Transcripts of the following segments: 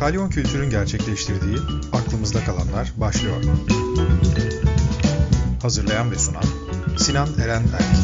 Kalyon Kültür'ün gerçekleştirdiği Aklımızda Kalanlar başlıyor. Hazırlayan ve sunan Sinan Eren Erk.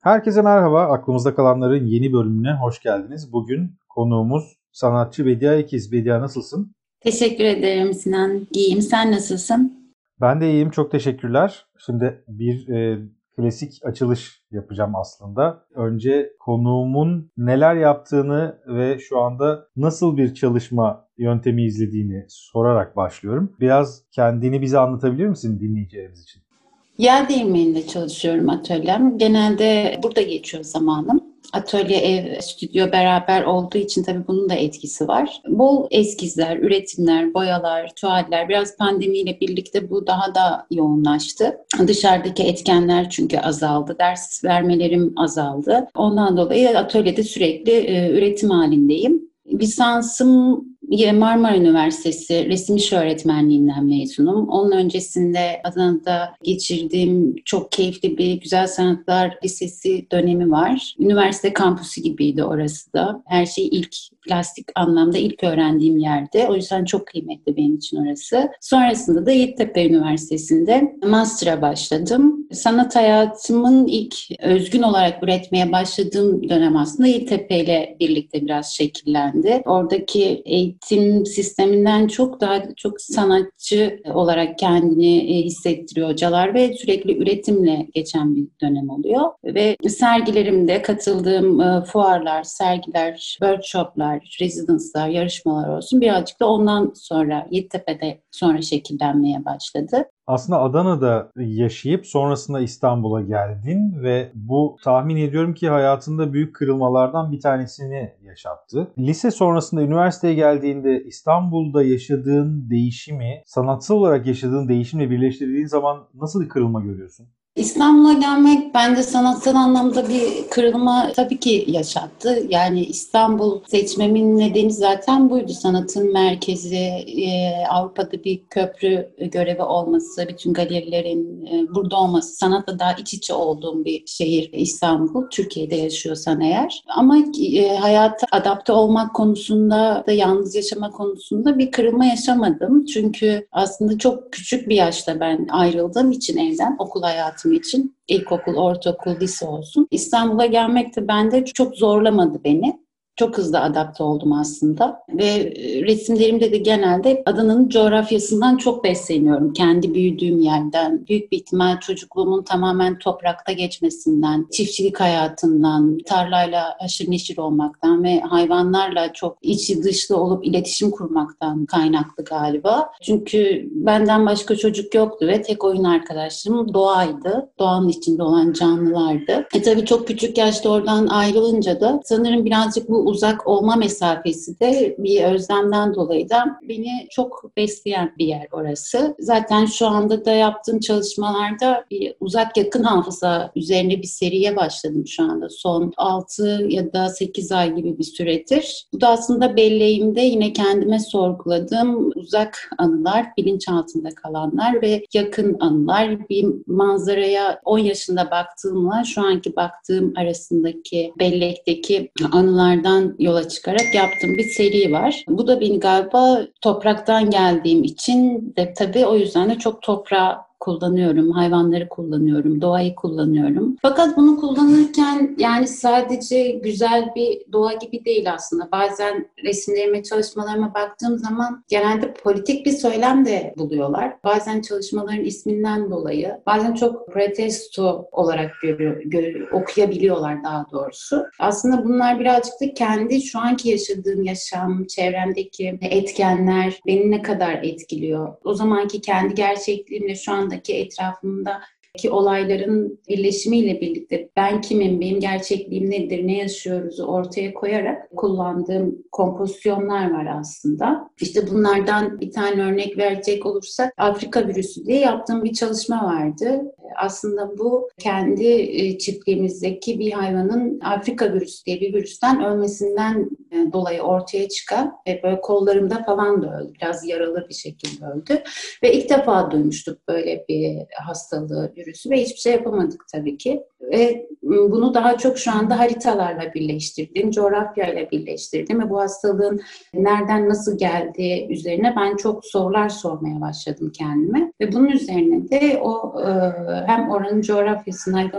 Herkese merhaba. Aklımızda kalanların yeni bölümüne hoş geldiniz. Bugün konuğumuz sanatçı Bedia Ekiz. Bedia nasılsın? Teşekkür ederim Sinan. İyiyim. Sen nasılsın? Ben de iyiyim. Çok teşekkürler. Şimdi bir e, klasik açılış yapacağım aslında. Önce konuğumun neler yaptığını ve şu anda nasıl bir çalışma yöntemi izlediğini sorarak başlıyorum. Biraz kendini bize anlatabilir misin dinleyicilerimiz için? Yer değirmeninde çalışıyorum atölyem. Genelde burada geçiyor zamanım. Atölye, ev, stüdyo beraber olduğu için tabii bunun da etkisi var. Bol eskizler, üretimler, boyalar, tuvaller biraz pandemiyle birlikte bu daha da yoğunlaştı. Dışarıdaki etkenler çünkü azaldı. Ders vermelerim azaldı. Ondan dolayı atölyede sürekli e, üretim halindeyim. Lisansım Marmara Üniversitesi resim iş öğretmenliğinden mezunum. Onun öncesinde Adana'da geçirdiğim çok keyifli bir Güzel Sanatlar Lisesi dönemi var. Üniversite kampüsü gibiydi orası da. Her şey ilk plastik anlamda ilk öğrendiğim yerde. O yüzden çok kıymetli benim için orası. Sonrasında da Yeditepe Üniversitesi'nde master'a başladım. Sanat hayatımın ilk özgün olarak üretmeye başladığım dönem aslında Yeditepe ile birlikte biraz şekillendi. Oradaki eğitim sisteminden çok daha çok sanatçı olarak kendini e, hissettiriyor hocalar ve sürekli üretimle geçen bir dönem oluyor. Ve sergilerimde katıldığım e, fuarlar, sergiler, workshoplar, rezidanslar, yarışmalar olsun birazcık da ondan sonra Yeditepe'de sonra şekillenmeye başladı. Aslında Adana'da yaşayıp sonrasında İstanbul'a geldin ve bu tahmin ediyorum ki hayatında büyük kırılmalardan bir tanesini yaşattı. Lise sonrasında üniversiteye geldiğinde İstanbul'da yaşadığın değişimi, sanatsal olarak yaşadığın değişimle birleştirdiğin zaman nasıl bir kırılma görüyorsun? İstanbul'a gelmek bence sanatsal anlamda bir kırılma tabii ki yaşattı. Yani İstanbul seçmemin nedeni zaten buydu. Sanatın merkezi, e, Avrupa'da bir köprü görevi olması, bütün galerilerin e, burada olması, sanatla daha iç içe olduğum bir şehir İstanbul. Türkiye'de yaşıyorsan eğer. Ama e, hayata adapte olmak konusunda da yalnız yaşama konusunda bir kırılma yaşamadım. Çünkü aslında çok küçük bir yaşta ben ayrıldığım için evden okul hayatım hayatım için ilkokul, ortaokul, lise olsun. İstanbul'a gelmek de bende çok zorlamadı beni. Çok hızlı adapte oldum aslında ve e, resimlerimde de genelde Adana'nın coğrafyasından çok besleniyorum. Kendi büyüdüğüm yerden, büyük bir ihtimal çocukluğumun tamamen toprakta geçmesinden, çiftçilik hayatından, tarlayla aşırı neşir olmaktan ve hayvanlarla çok içi dışlı olup iletişim kurmaktan kaynaklı galiba. Çünkü benden başka çocuk yoktu ve tek oyun arkadaşlarım doğaydı. Doğanın içinde olan canlılardı. E tabii çok küçük yaşta oradan ayrılınca da sanırım birazcık bu uzak olma mesafesi de bir özlemden dolayı da beni çok besleyen bir yer orası. Zaten şu anda da yaptığım çalışmalarda bir uzak yakın hafıza üzerine bir seriye başladım şu anda. Son 6 ya da 8 ay gibi bir süredir. Bu da aslında belleğimde yine kendime sorguladığım uzak anılar, bilinçaltında kalanlar ve yakın anılar. Bir manzaraya 10 yaşında baktığımla şu anki baktığım arasındaki bellekteki anılardan bundan yola çıkarak yaptığım bir seri var. Bu da beni galiba topraktan geldiğim için de tabii o yüzden de çok toprağa kullanıyorum, hayvanları kullanıyorum, doğayı kullanıyorum. Fakat bunu kullanırken yani sadece güzel bir doğa gibi değil aslında. Bazen resimlerime, çalışmalarıma baktığım zaman genelde politik bir söylem de buluyorlar. Bazen çalışmaların isminden dolayı, bazen çok protesto olarak görüyor, görüyor, okuyabiliyorlar daha doğrusu. Aslında bunlar birazcık da kendi şu anki yaşadığım yaşam, çevremdeki etkenler beni ne kadar etkiliyor. O zamanki kendi gerçekliğimle şu an andaki etrafımda ki olayların birleşimiyle birlikte ben kimim, benim gerçekliğim nedir, ne yaşıyoruzu ortaya koyarak kullandığım kompozisyonlar var aslında. İşte bunlardan bir tane örnek verecek olursak Afrika virüsü diye yaptığım bir çalışma vardı. Aslında bu kendi e, çiftliğimizdeki bir hayvanın Afrika virüsü diye bir virüsten ölmesinden e, dolayı ortaya çıkan ve böyle kollarımda falan da öldü. Biraz yaralı bir şekilde öldü. Ve ilk defa duymuştuk böyle bir hastalığı, virüsü ve hiçbir şey yapamadık tabii ki. Ve bunu daha çok şu anda haritalarla birleştirdim, coğrafyayla birleştirdim ve bu hastalığın nereden nasıl geldiği üzerine ben çok sorular sormaya başladım kendime. Ve bunun üzerine de o hem oranın coğrafyasını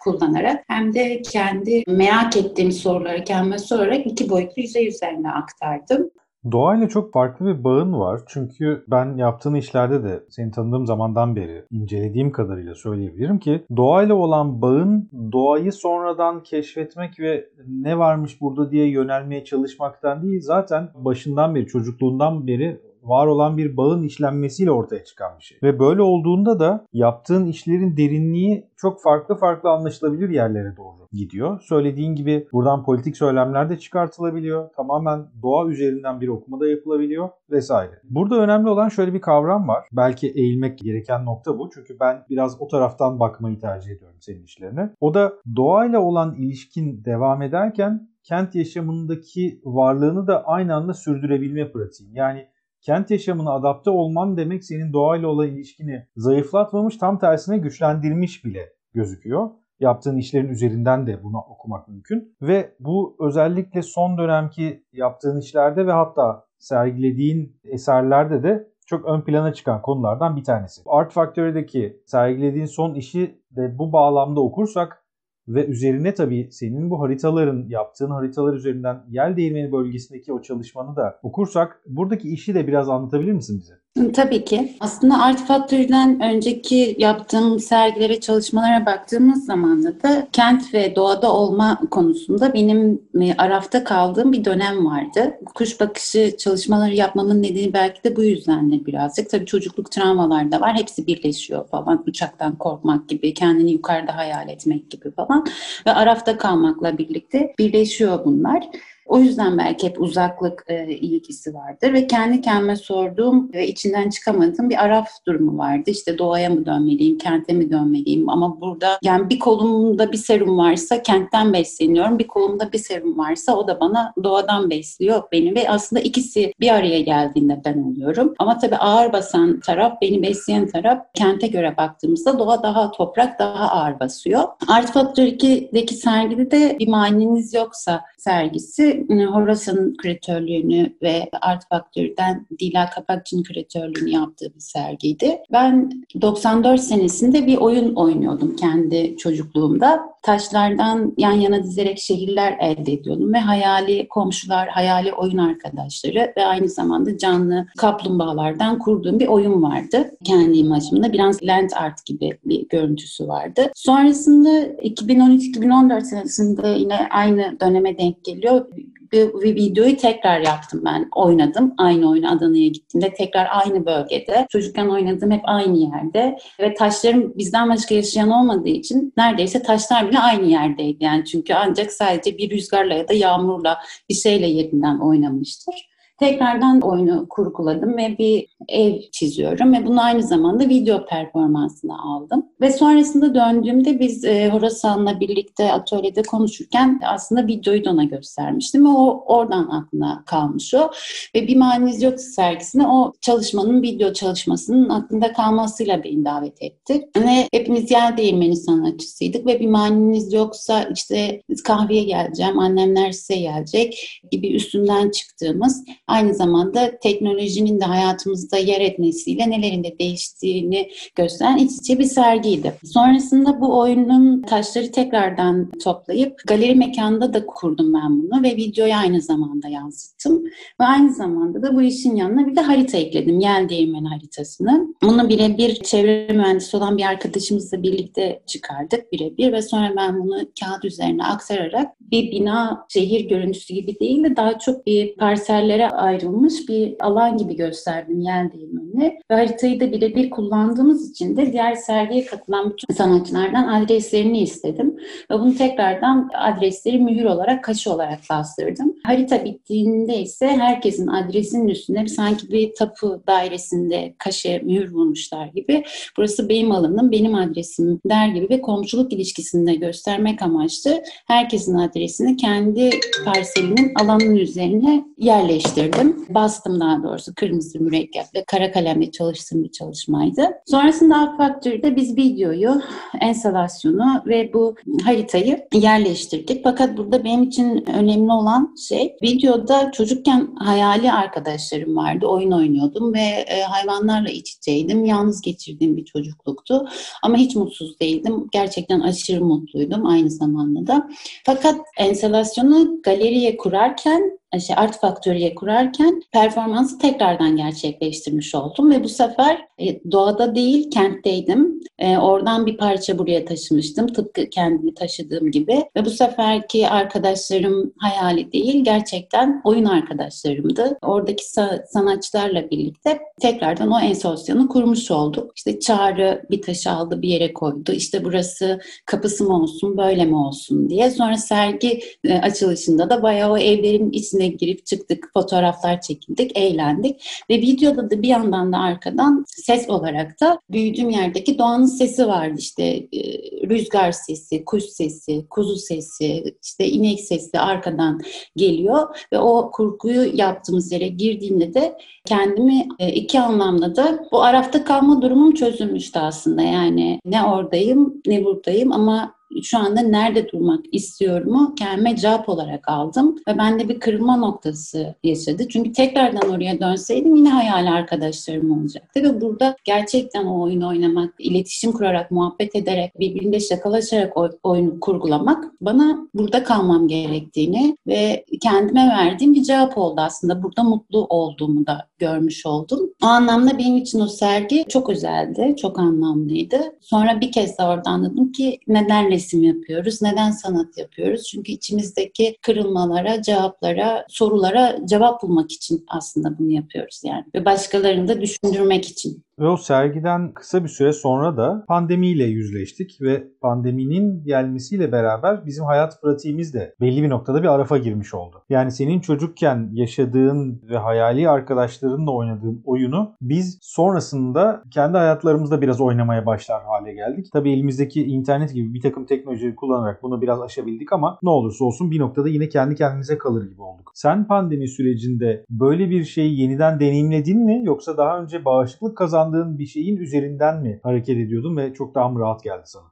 kullanarak hem de kendi merak ettiğim soruları kendime sorarak iki boyutlu yüzey üzerine aktardım. Doğayla çok farklı bir bağın var. Çünkü ben yaptığın işlerde de seni tanıdığım zamandan beri incelediğim kadarıyla söyleyebilirim ki doğayla olan bağın doğayı sonradan keşfetmek ve ne varmış burada diye yönelmeye çalışmaktan değil zaten başından beri çocukluğundan beri var olan bir bağın işlenmesiyle ortaya çıkan bir şey. Ve böyle olduğunda da yaptığın işlerin derinliği çok farklı farklı anlaşılabilir yerlere doğru gidiyor. Söylediğin gibi buradan politik söylemler de çıkartılabiliyor. Tamamen doğa üzerinden bir okuma da yapılabiliyor vesaire. Burada önemli olan şöyle bir kavram var. Belki eğilmek gereken nokta bu. Çünkü ben biraz o taraftan bakmayı tercih ediyorum senin işlerine. O da doğayla olan ilişkin devam ederken kent yaşamındaki varlığını da aynı anda sürdürebilme pratiği. Yani kent yaşamına adapte olman demek senin doğayla olan ilişkini zayıflatmamış tam tersine güçlendirmiş bile gözüküyor. Yaptığın işlerin üzerinden de bunu okumak mümkün. Ve bu özellikle son dönemki yaptığın işlerde ve hatta sergilediğin eserlerde de çok ön plana çıkan konulardan bir tanesi. Art Factory'deki sergilediğin son işi de bu bağlamda okursak ve üzerine tabii senin bu haritaların yaptığın haritalar üzerinden yel değirmeni bölgesindeki o çalışmanı da okursak buradaki işi de biraz anlatabilir misin bize? Tabii ki. Aslında Art Factory'den önceki yaptığım sergilere, çalışmalara baktığımız zaman da kent ve doğada olma konusunda benim e, arafta kaldığım bir dönem vardı. Kuş bakışı çalışmaları yapmamın nedeni belki de bu yüzden de birazcık. Tabii çocukluk travmalar da var. Hepsi birleşiyor falan. Uçaktan korkmak gibi, kendini yukarıda hayal etmek gibi falan. Ve arafta kalmakla birlikte birleşiyor bunlar. O yüzden belki hep uzaklık e, ilgisi vardır ve kendi kendime sorduğum ve içinden çıkamadığım bir araf durumu vardı. İşte doğaya mı dönmeliyim, kente mi dönmeliyim ama burada yani bir kolumda bir serum varsa kentten besleniyorum, bir kolumda bir serum varsa o da bana doğadan besliyor beni ve aslında ikisi bir araya geldiğinde ben oluyorum. Ama tabii ağır basan taraf, beni besleyen taraf kente göre baktığımızda doğa daha toprak, daha ağır basıyor. Art Factor 2'deki sergide de bir maniniz yoksa sergisi Horace'ın küratörlüğünü ve Art Factory'den Dila Kapakçı'nın küratörlüğünü yaptığı bir sergiydi. Ben 94 senesinde bir oyun oynuyordum kendi çocukluğumda. Taşlardan yan yana dizerek şehirler elde ediyordum ve hayali komşular, hayali oyun arkadaşları ve aynı zamanda canlı kaplumbağalardan kurduğum bir oyun vardı. Kendi imajımda biraz land art gibi bir görüntüsü vardı. Sonrasında 2013-2014 senesinde yine aynı döneme denk geliyor bir videoyu tekrar yaptım ben. Oynadım. Aynı oyunu Adana'ya gittiğimde tekrar aynı bölgede. Çocukken oynadığım hep aynı yerde. Ve taşlarım bizden başka yaşayan olmadığı için neredeyse taşlar bile aynı yerdeydi. Yani çünkü ancak sadece bir rüzgarla ya da yağmurla bir şeyle yerinden oynamıştır. Tekrardan oyunu kurguladım ve bir ev çiziyorum ve bunu aynı zamanda video performansına aldım. Ve sonrasında döndüğümde biz e, Horasan'la birlikte atölyede konuşurken aslında videoyu da ona göstermiştim ve o oradan aklına kalmış o. Ve bir maniniz yok sergisine o çalışmanın, video çalışmasının aklında kalmasıyla beni davet etti. Ve hepimiz yer değirmeni sanatçısıydık ve bir maniniz yoksa işte kahveye geleceğim, annemler size gelecek gibi üstünden çıktığımız aynı zamanda teknolojinin de hayatımızda yer etmesiyle nelerin de değiştiğini gösteren iç içe bir sergiydi. Sonrasında bu oyunun taşları tekrardan toplayıp galeri mekanında da kurdum ben bunu ve videoyu aynı zamanda yansıttım. Ve aynı zamanda da bu işin yanına bir de harita ekledim. Yel değirmen haritasını. Bunu birebir çevre mühendisi olan bir arkadaşımızla birlikte çıkardık birebir ve sonra ben bunu kağıt üzerine aktararak bir bina şehir görüntüsü gibi değil de daha çok bir parsellere ayrılmış bir alan gibi gösterdim yer değirmenini. Ve haritayı da birebir kullandığımız için de diğer sergiye katılan bütün sanatçılardan adreslerini istedim. Ve bunu tekrardan adresleri mühür olarak, kaşı olarak bastırdım. Harita bittiğinde ise herkesin adresinin üstünde sanki bir tapu dairesinde kaşe mühür vurmuşlar gibi. Burası benim alanım, benim adresim der gibi ve komşuluk ilişkisinde göstermek amaçlı herkesin adresini kendi parselinin alanının üzerine yerleştirdim bitirdim. Bastım daha doğrusu kırmızı mürekkeple kara kalemle çalıştığım bir çalışmaydı. Sonrasında Art Factory'de biz videoyu, enstalasyonu ve bu haritayı yerleştirdik. Fakat burada benim için önemli olan şey videoda çocukken hayali arkadaşlarım vardı. Oyun oynuyordum ve e, hayvanlarla iç içeydim. Yalnız geçirdiğim bir çocukluktu. Ama hiç mutsuz değildim. Gerçekten aşırı mutluydum aynı zamanda da. Fakat enstalasyonu galeriye kurarken şey Art Factory'ye kurarken performansı tekrardan gerçekleştirmiş oldum ve bu sefer e, doğada değil kentteydim. E, oradan bir parça buraya taşımıştım tıpkı kendimi taşıdığım gibi ve bu seferki arkadaşlarım hayali değil gerçekten oyun arkadaşlarımdı. Oradaki sa- sanatçılarla birlikte tekrardan o enstallasyonu kurmuş olduk. İşte Çağrı bir taşı aldı bir yere koydu. İşte burası kapısı mı olsun böyle mi olsun diye. Sonra sergi e, açılışında da bayağı o evlerin içine içine girip çıktık, fotoğraflar çekildik, eğlendik. Ve videoda da bir yandan da arkadan ses olarak da büyüdüğüm yerdeki doğanın sesi vardı. İşte e, rüzgar sesi, kuş sesi, kuzu sesi, işte inek sesi arkadan geliyor. Ve o kurguyu yaptığımız yere girdiğimde de kendimi e, iki anlamda da bu arafta kalma durumum çözülmüştü aslında. Yani ne oradayım ne buradayım ama şu anda nerede durmak istiyorumu kendime cevap olarak aldım ve bende bir kırılma noktası yaşadı. Çünkü tekrardan oraya dönseydim yine hayal arkadaşlarım olacaktı ve burada gerçekten o oyunu oynamak, iletişim kurarak, muhabbet ederek, birbirinde şakalaşarak oyunu kurgulamak bana burada kalmam gerektiğini ve kendime verdiğim bir cevap oldu aslında. Burada mutlu olduğumu da görmüş oldum. O anlamda benim için o sergi çok özeldi, çok anlamlıydı. Sonra bir kez daha orada anladım ki neden resim yapıyoruz, neden sanat yapıyoruz? Çünkü içimizdeki kırılmalara, cevaplara, sorulara cevap bulmak için aslında bunu yapıyoruz yani. Ve başkalarını da düşündürmek için. O sergiden kısa bir süre sonra da pandemiyle yüzleştik ve pandeminin gelmesiyle beraber bizim hayat pratiğimiz de belli bir noktada bir arafa girmiş oldu. Yani senin çocukken yaşadığın ve hayali arkadaşlarınla oynadığın oyunu biz sonrasında kendi hayatlarımızda biraz oynamaya başlar hale geldik. Tabii elimizdeki internet gibi bir takım teknolojileri kullanarak bunu biraz aşabildik ama ne olursa olsun bir noktada yine kendi kendimize kalır gibi olduk. Sen pandemi sürecinde böyle bir şeyi yeniden deneyimledin mi yoksa daha önce bağışıklık kazandın kazandığın bir şeyin üzerinden mi hareket ediyordun ve çok daha mı rahat geldi sana?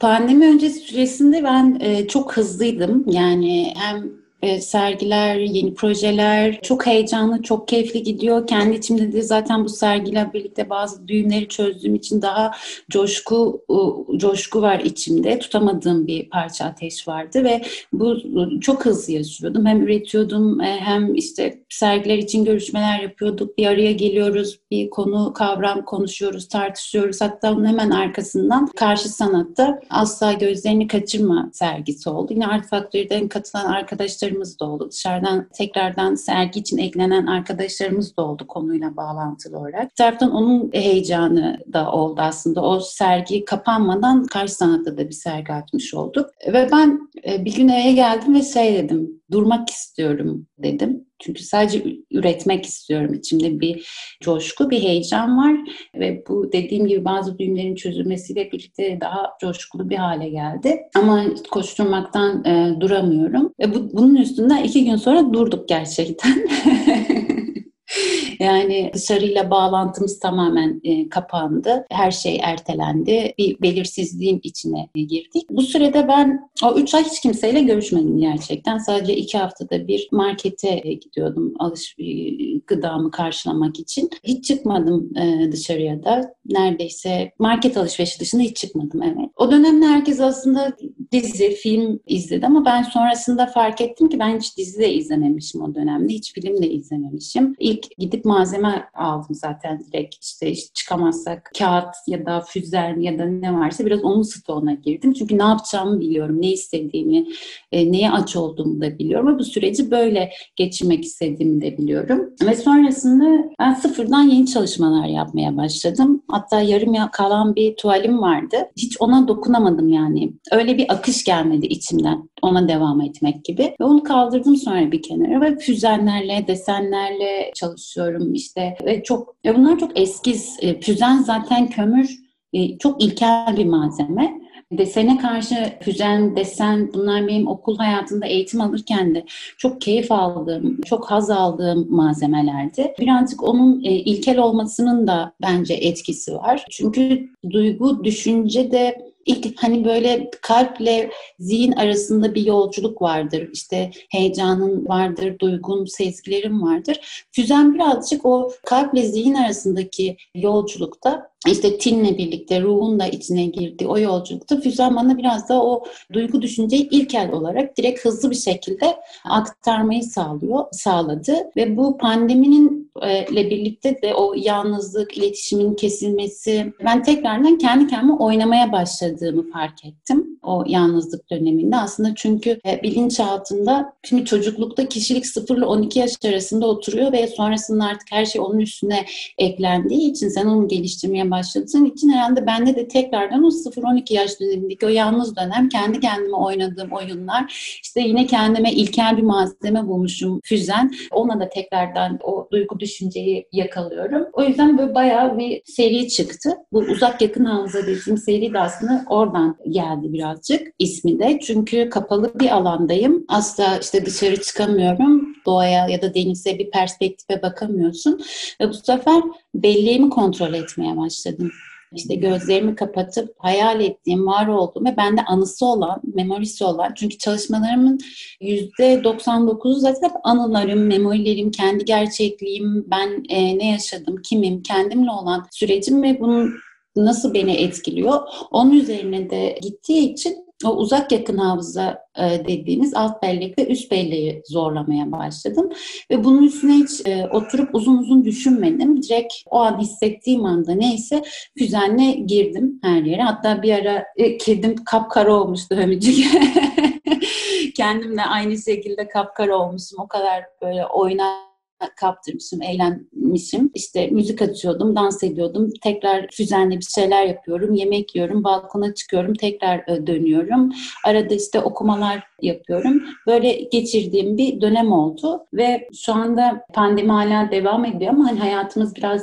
Pandemi öncesi süresinde ben e, çok hızlıydım. Yani hem sergiler, yeni projeler çok heyecanlı, çok keyifli gidiyor. Kendi içimde de zaten bu sergiyle birlikte bazı düğümleri çözdüğüm için daha coşku coşku var içimde. Tutamadığım bir parça ateş vardı ve bu çok hızlı yaşıyordum. Hem üretiyordum e, hem işte sergiler için görüşmeler yapıyorduk. Bir araya geliyoruz, bir konu, kavram konuşuyoruz, tartışıyoruz. Hatta onun hemen arkasından karşı sanatta asla gözlerini kaçırma sergisi oldu. Yine Art Factory'den katılan arkadaşlar arkadaşlarımız da oldu. Dışarıdan tekrardan sergi için eklenen arkadaşlarımız da oldu konuyla bağlantılı olarak. Bir taraftan onun heyecanı da oldu aslında. O sergi kapanmadan karşı sanatta da bir sergi açmış olduk. Ve ben e, bir gün eve geldim ve şey dedim, durmak istiyorum dedim. Çünkü sadece üretmek istiyorum. İçimde bir coşku, bir heyecan var ve bu dediğim gibi bazı düğümlerin çözülmesiyle birlikte daha coşkulu bir hale geldi. Ama koşturmaktan e, duramıyorum. Ve bu, bunun üstünden iki gün sonra durduk gerçekten. Yani dışarıyla bağlantımız tamamen e, kapandı. Her şey ertelendi. Bir belirsizliğin içine girdik. Bu sürede ben o üç ay hiç kimseyle görüşmedim gerçekten. Sadece iki haftada bir markete e, gidiyordum alış e, gıdamı karşılamak için. Hiç çıkmadım e, dışarıya da. Neredeyse market alışverişi dışında hiç çıkmadım evet. O dönemde herkes aslında dizi, film izledi ama ben sonrasında fark ettim ki ben hiç dizi de izlememişim o dönemde. Hiç film de izlememişim. İlk gidip malzeme aldım zaten direkt işte, işte çıkamazsak kağıt ya da füzen ya da ne varsa biraz onun stoğuna girdim. Çünkü ne yapacağımı biliyorum, ne istediğimi, e, neye aç olduğumu da biliyorum ve bu süreci böyle geçirmek istediğimi de biliyorum. Ve sonrasında ben sıfırdan yeni çalışmalar yapmaya başladım. Hatta yarım kalan bir tuvalim vardı. Hiç ona dokunamadım yani. Öyle bir akış gelmedi içimden ona devam etmek gibi. Ve onu kaldırdım sonra bir kenara ve füzenlerle, desenlerle çalışıyorum işte. Ve çok ve bunlar çok eskiz. E, füzen zaten kömür e, çok ilkel bir malzeme. desene karşı füzen, desen bunlar benim okul hayatında eğitim alırken de çok keyif aldığım, çok haz aldığım malzemelerdi. Birazcık onun e, ilkel olmasının da bence etkisi var. Çünkü duygu, düşünce de ilk hani böyle kalple zihin arasında bir yolculuk vardır. İşte heyecanın vardır, duygun, sezgilerin vardır. Füzen birazcık o kalple zihin arasındaki yolculukta işte tinle birlikte ruhun da içine girdi o yolculukta Füzen bana biraz da o duygu düşünceyi ilkel olarak direkt hızlı bir şekilde aktarmayı sağlıyor, sağladı ve bu pandeminin ile birlikte de o yalnızlık, iletişimin kesilmesi ben tekrardan kendi kendime oynamaya başladığımı fark ettim o yalnızlık döneminde. Aslında çünkü e, bilinçaltında şimdi çocuklukta kişilik 0 ile 12 yaş arasında oturuyor ve sonrasında artık her şey onun üstüne eklendiği için sen onu geliştirmeye başladığın için herhalde bende de tekrardan o 0-12 yaş dönemindeki o yalnız dönem kendi kendime oynadığım oyunlar işte yine kendime ilkel bir malzeme bulmuşum füzen. Ona da tekrardan o duygu düşünceyi yakalıyorum. O yüzden böyle bayağı bir seri çıktı. Bu uzak yakın hafıza dediğim seri de aslında oradan geldi birazcık ismi de. Çünkü kapalı bir alandayım. Asla işte dışarı çıkamıyorum. Doğaya ya da denize bir perspektife bakamıyorsun. Ve bu sefer belleğimi kontrol etmeye başladım. İşte gözlerimi kapatıp hayal ettiğim, var olduğum ve bende anısı olan, memorisi olan. Çünkü çalışmalarımın %99'u zaten anılarım, memorilerim, kendi gerçekliğim, ben e, ne yaşadım, kimim, kendimle olan sürecim ve bunun nasıl beni etkiliyor. Onun üzerine de gittiği için o uzak yakın hafıza e, dediğimiz alt bellek ve üst belleği zorlamaya başladım. Ve bunun üstüne hiç e, oturup uzun uzun düşünmedim. Direkt o an hissettiğim anda neyse füzenle girdim her yere. Hatta bir ara kedim kapkara olmuştu hömücük. Kendimle aynı şekilde kapkara olmuşum. O kadar böyle oynar kaptırmışım, eğlenmişim. İşte müzik açıyordum, dans ediyordum. Tekrar füzenle bir şeyler yapıyorum. Yemek yiyorum, balkona çıkıyorum, tekrar e, dönüyorum. Arada işte okumalar yapıyorum. Böyle geçirdiğim bir dönem oldu ve şu anda pandemi hala devam ediyor ama hani hayatımız biraz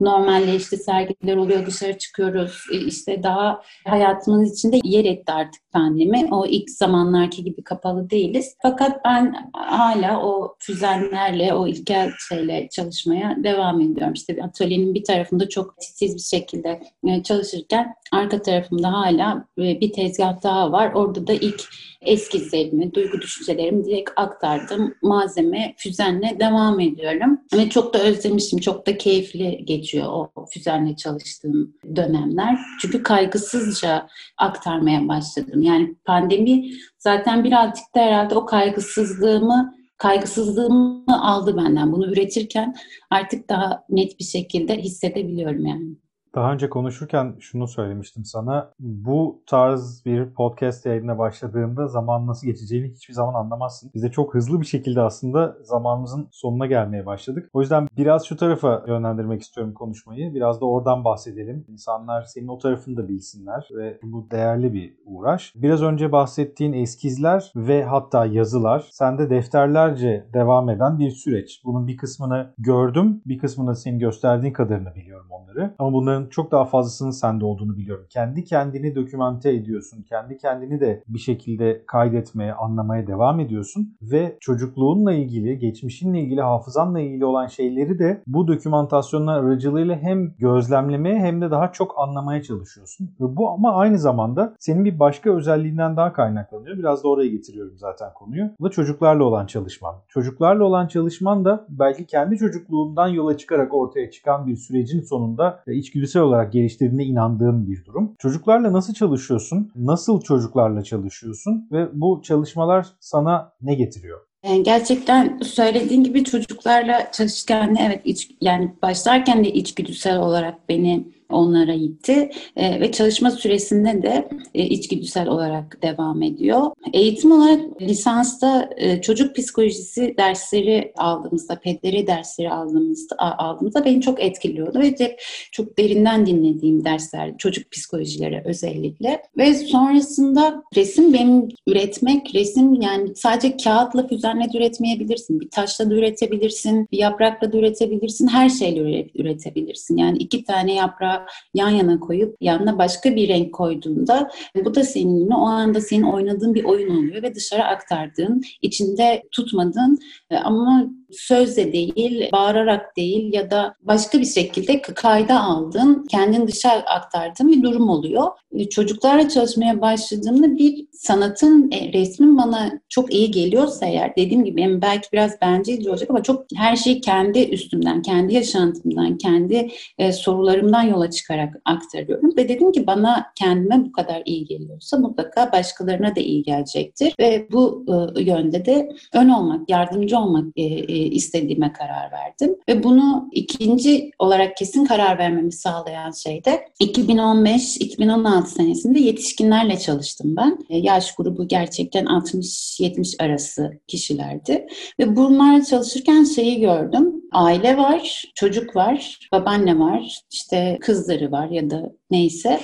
normalleşti. Sergiler oluyor, dışarı çıkıyoruz. E, işte daha hayatımız içinde yer etti artık pandemi. O ilk zamanlarki gibi kapalı değiliz. Fakat ben hala o füzenlerle, o ilkel şeyle çalışmaya devam ediyorum. İşte atölyenin bir tarafında çok titiz bir şekilde e, çalışırken arka tarafımda hala e, bir tezgah daha var. Orada da ilk eskizlerimi, duygu düşüncelerimi direkt aktardım. Malzeme, füzenle devam ediyorum. Ve çok da özlemişim, çok da keyifli geçiyor o füzenle çalıştığım dönemler. Çünkü kaygısızca aktarmaya başladım. Yani pandemi zaten birazcık da herhalde o kaygısızlığımı kaygısızlığımı aldı benden. Bunu üretirken artık daha net bir şekilde hissedebiliyorum yani. Daha önce konuşurken şunu söylemiştim sana. Bu tarz bir podcast yayınına başladığında zaman nasıl geçeceğini hiçbir zaman anlamazsın. Biz de çok hızlı bir şekilde aslında zamanımızın sonuna gelmeye başladık. O yüzden biraz şu tarafa yönlendirmek istiyorum konuşmayı. Biraz da oradan bahsedelim. İnsanlar senin o tarafını da bilsinler ve bu değerli bir uğraş. Biraz önce bahsettiğin eskizler ve hatta yazılar sende defterlerce devam eden bir süreç. Bunun bir kısmını gördüm, bir kısmını senin gösterdiğin kadarını biliyorum onları. Ama bunların çok daha fazlasının sende olduğunu biliyorum. Kendi kendini dokümante ediyorsun. Kendi kendini de bir şekilde kaydetmeye, anlamaya devam ediyorsun. Ve çocukluğunla ilgili, geçmişinle ilgili, hafızanla ilgili olan şeyleri de bu dokümantasyonlar aracılığıyla hem gözlemlemeye hem de daha çok anlamaya çalışıyorsun. Ve bu ama aynı zamanda senin bir başka özelliğinden daha kaynaklanıyor. Biraz da oraya getiriyorum zaten konuyu. Bu da çocuklarla olan çalışman. Çocuklarla olan çalışman da belki kendi çocukluğundan yola çıkarak ortaya çıkan bir sürecin sonunda içgüdüsel içgüdüsel olarak geliştirdiğine inandığım bir durum. Çocuklarla nasıl çalışıyorsun? Nasıl çocuklarla çalışıyorsun? Ve bu çalışmalar sana ne getiriyor? Gerçekten söylediğin gibi çocuklarla çalışırken evet iç, yani başlarken de içgüdüsel olarak beni onlara gitti e, ve çalışma süresinde de e, içgüdüsel olarak devam ediyor. Eğitim olarak lisansta e, çocuk psikolojisi dersleri aldığımızda, pedleri dersleri aldığımızda, aldığımızda beni çok etkiliyordu ve hep çok derinden dinlediğim dersler çocuk psikolojileri özellikle ve sonrasında resim benim üretmek, resim yani sadece kağıtla füzenle üretmeyebilirsin. Bir taşla da üretebilirsin, bir yaprakla da üretebilirsin, her şeyle üretebilirsin. Yani iki tane yaprağı siyah yan yana koyup yanına başka bir renk koyduğunda bu da senin yine o anda senin oynadığın bir oyun oluyor ve dışarı aktardığın, içinde tutmadığın e, ama sözle değil, bağırarak değil ya da başka bir şekilde kayda aldığın, kendin dışarı aktardığın bir durum oluyor. E, çocuklarla çalışmaya başladığımda bir sanatın, e, resmin bana çok iyi geliyorsa eğer, dediğim gibi benim belki biraz bencilce olacak ama çok her şeyi kendi üstümden, kendi yaşantımdan, kendi e, sorularımdan yola çıkarak aktarıyorum. Ve dedim ki bana kendime bu kadar iyi geliyorsa mutlaka başkalarına da iyi gelecektir. Ve bu yönde de ön olmak, yardımcı olmak istediğime karar verdim. Ve bunu ikinci olarak kesin karar vermemi sağlayan şey de 2015-2016 senesinde yetişkinlerle çalıştım ben. E, yaş grubu gerçekten 60-70 arası kişilerdi. Ve bunlarla çalışırken şeyi gördüm. Aile var, çocuk var, babaanne var, işte kızları var ya da neyse.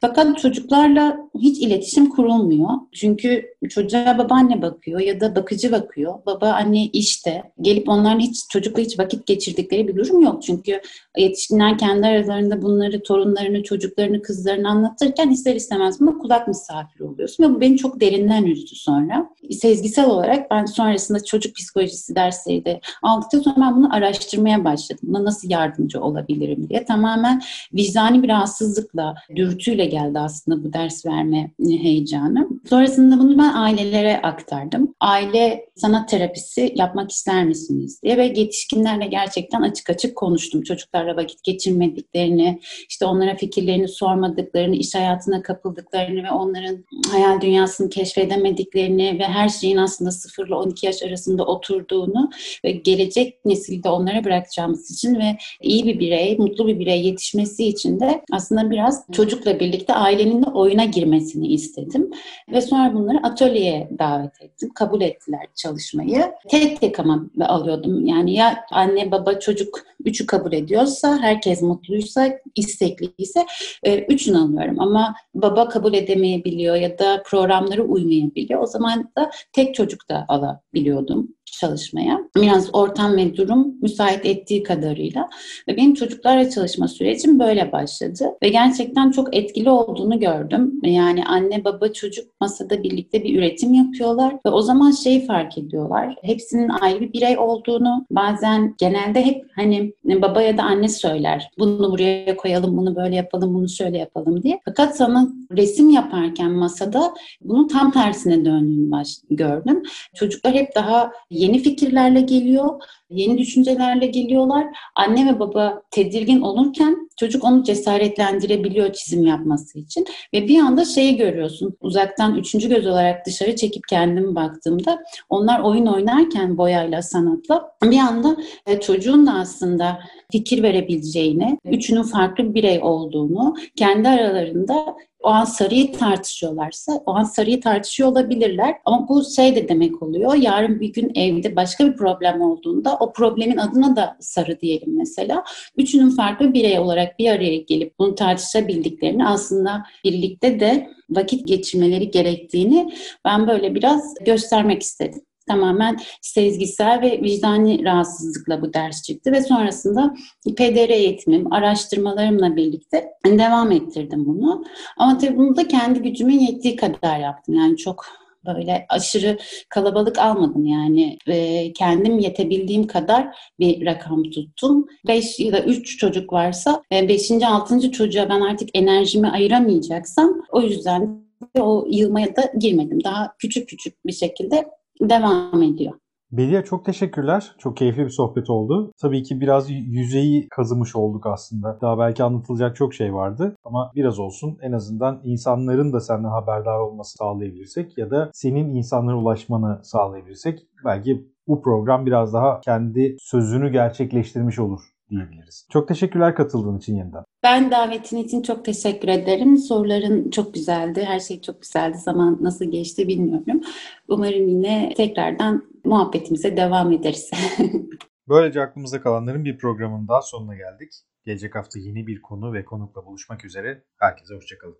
Fakat çocuklarla hiç iletişim kurulmuyor. Çünkü çocuğa babaanne bakıyor ya da bakıcı bakıyor. Baba anne işte. Gelip onların hiç çocukla hiç vakit geçirdikleri bir durum yok. Çünkü yetişkinler kendi aralarında bunları torunlarını, çocuklarını, kızlarını anlatırken ister istemez buna kulak misafiri oluyorsun. Ve bu beni çok derinden üzdü sonra. Sezgisel olarak ben sonrasında çocuk psikolojisi dersleri de aldıktan sonra ben bunu araştırmaya başladım. Buna nasıl yardımcı olabilirim diye. Tamamen vicdani bir rahatsızlıkla, dürtüyle geldi aslında bu ders verme heyecanı. Sonrasında bunu ben ailelere aktardım. Aile sanat terapisi yapmak ister misiniz diye ve yetişkinlerle gerçekten açık açık konuştum. Çocuklarla vakit geçirmediklerini, işte onlara fikirlerini sormadıklarını, iş hayatına kapıldıklarını ve onların hayal dünyasını keşfedemediklerini ve her şeyin aslında 0 ile 12 yaş arasında oturduğunu ve gelecek nesilde onlara bırakacağımız için ve iyi bir birey, mutlu bir birey yetişmesi için de aslında biraz çocukla birlikte ailenin de oyuna girmesini istedim. Ve sonra bunları atölyeye davet ettim. Kabul ettiler çalışmayı. Tek tek ama alıyordum. Yani ya anne baba çocuk üçü kabul ediyorsa, herkes mutluysa, istekliyse e, üçünü alıyorum. Ama baba kabul edemeyebiliyor ya da programları uymayabiliyor. O zaman da tek çocuk da alabiliyordum çalışmaya. Biraz ortam ve durum müsait ettiği kadarıyla. Ve benim çocuklarla çalışma sürecim böyle başladı. Ve gerçekten çok etkili olduğunu gördüm. Yani anne baba çocuk masada birlikte bir üretim yapıyorlar. Ve o zaman şeyi fark ediyorlar. Hepsinin ayrı bir birey olduğunu. Bazen genelde hep hani baba ya da anne söyler. Bunu buraya koyalım, bunu böyle yapalım, bunu şöyle yapalım diye. Fakat sana resim yaparken masada bunun tam tersine döndüğünü gördüm. Çocuklar hep daha yeni fikirlerle geliyor, yeni düşüncelerle geliyorlar. Anne ve baba tedirgin olurken çocuk onu cesaretlendirebiliyor çizim yapması için. Ve bir anda şeyi görüyorsun, uzaktan üçüncü göz olarak dışarı çekip kendimi baktığımda onlar oyun oynarken boyayla, sanatla bir anda e, çocuğun da aslında fikir verebileceğini, üçünün farklı bir birey olduğunu, kendi aralarında o an sarıyı tartışıyorlarsa o an sarıyı tartışıyor olabilirler. Ama bu şey de demek oluyor. Yarın bir gün evde başka bir problem olduğunda o problemin adına da sarı diyelim mesela. Üçünün farklı birey olarak bir araya gelip bunu tartışabildiklerini aslında birlikte de vakit geçirmeleri gerektiğini ben böyle biraz göstermek istedim tamamen sezgisel ve vicdani rahatsızlıkla bu ders çıktı ve sonrasında PDR eğitimim, araştırmalarımla birlikte devam ettirdim bunu. Ama tabii bunu da kendi gücümün yettiği kadar yaptım. Yani çok böyle aşırı kalabalık almadım yani e, kendim yetebildiğim kadar bir rakam tuttum. 5 ya da 3 çocuk varsa 5. E, 6. çocuğa ben artık enerjimi ayıramayacaksam o yüzden o yılmaya da girmedim. Daha küçük küçük bir şekilde devam ediyor. Bediye çok teşekkürler. Çok keyifli bir sohbet oldu. Tabii ki biraz yüzeyi kazımış olduk aslında. Daha belki anlatılacak çok şey vardı ama biraz olsun en azından insanların da senden haberdar olması sağlayabilirsek ya da senin insanlara ulaşmanı sağlayabilirsek belki bu program biraz daha kendi sözünü gerçekleştirmiş olur diyebiliriz. Çok teşekkürler katıldığın için yeniden. Ben davetin için çok teşekkür ederim. Soruların çok güzeldi. Her şey çok güzeldi. Zaman nasıl geçti bilmiyorum. Umarım yine tekrardan muhabbetimize devam ederiz. Böylece aklımızda kalanların bir programının daha sonuna geldik. Gelecek hafta yeni bir konu ve konukla buluşmak üzere. Herkese hoşçakalın.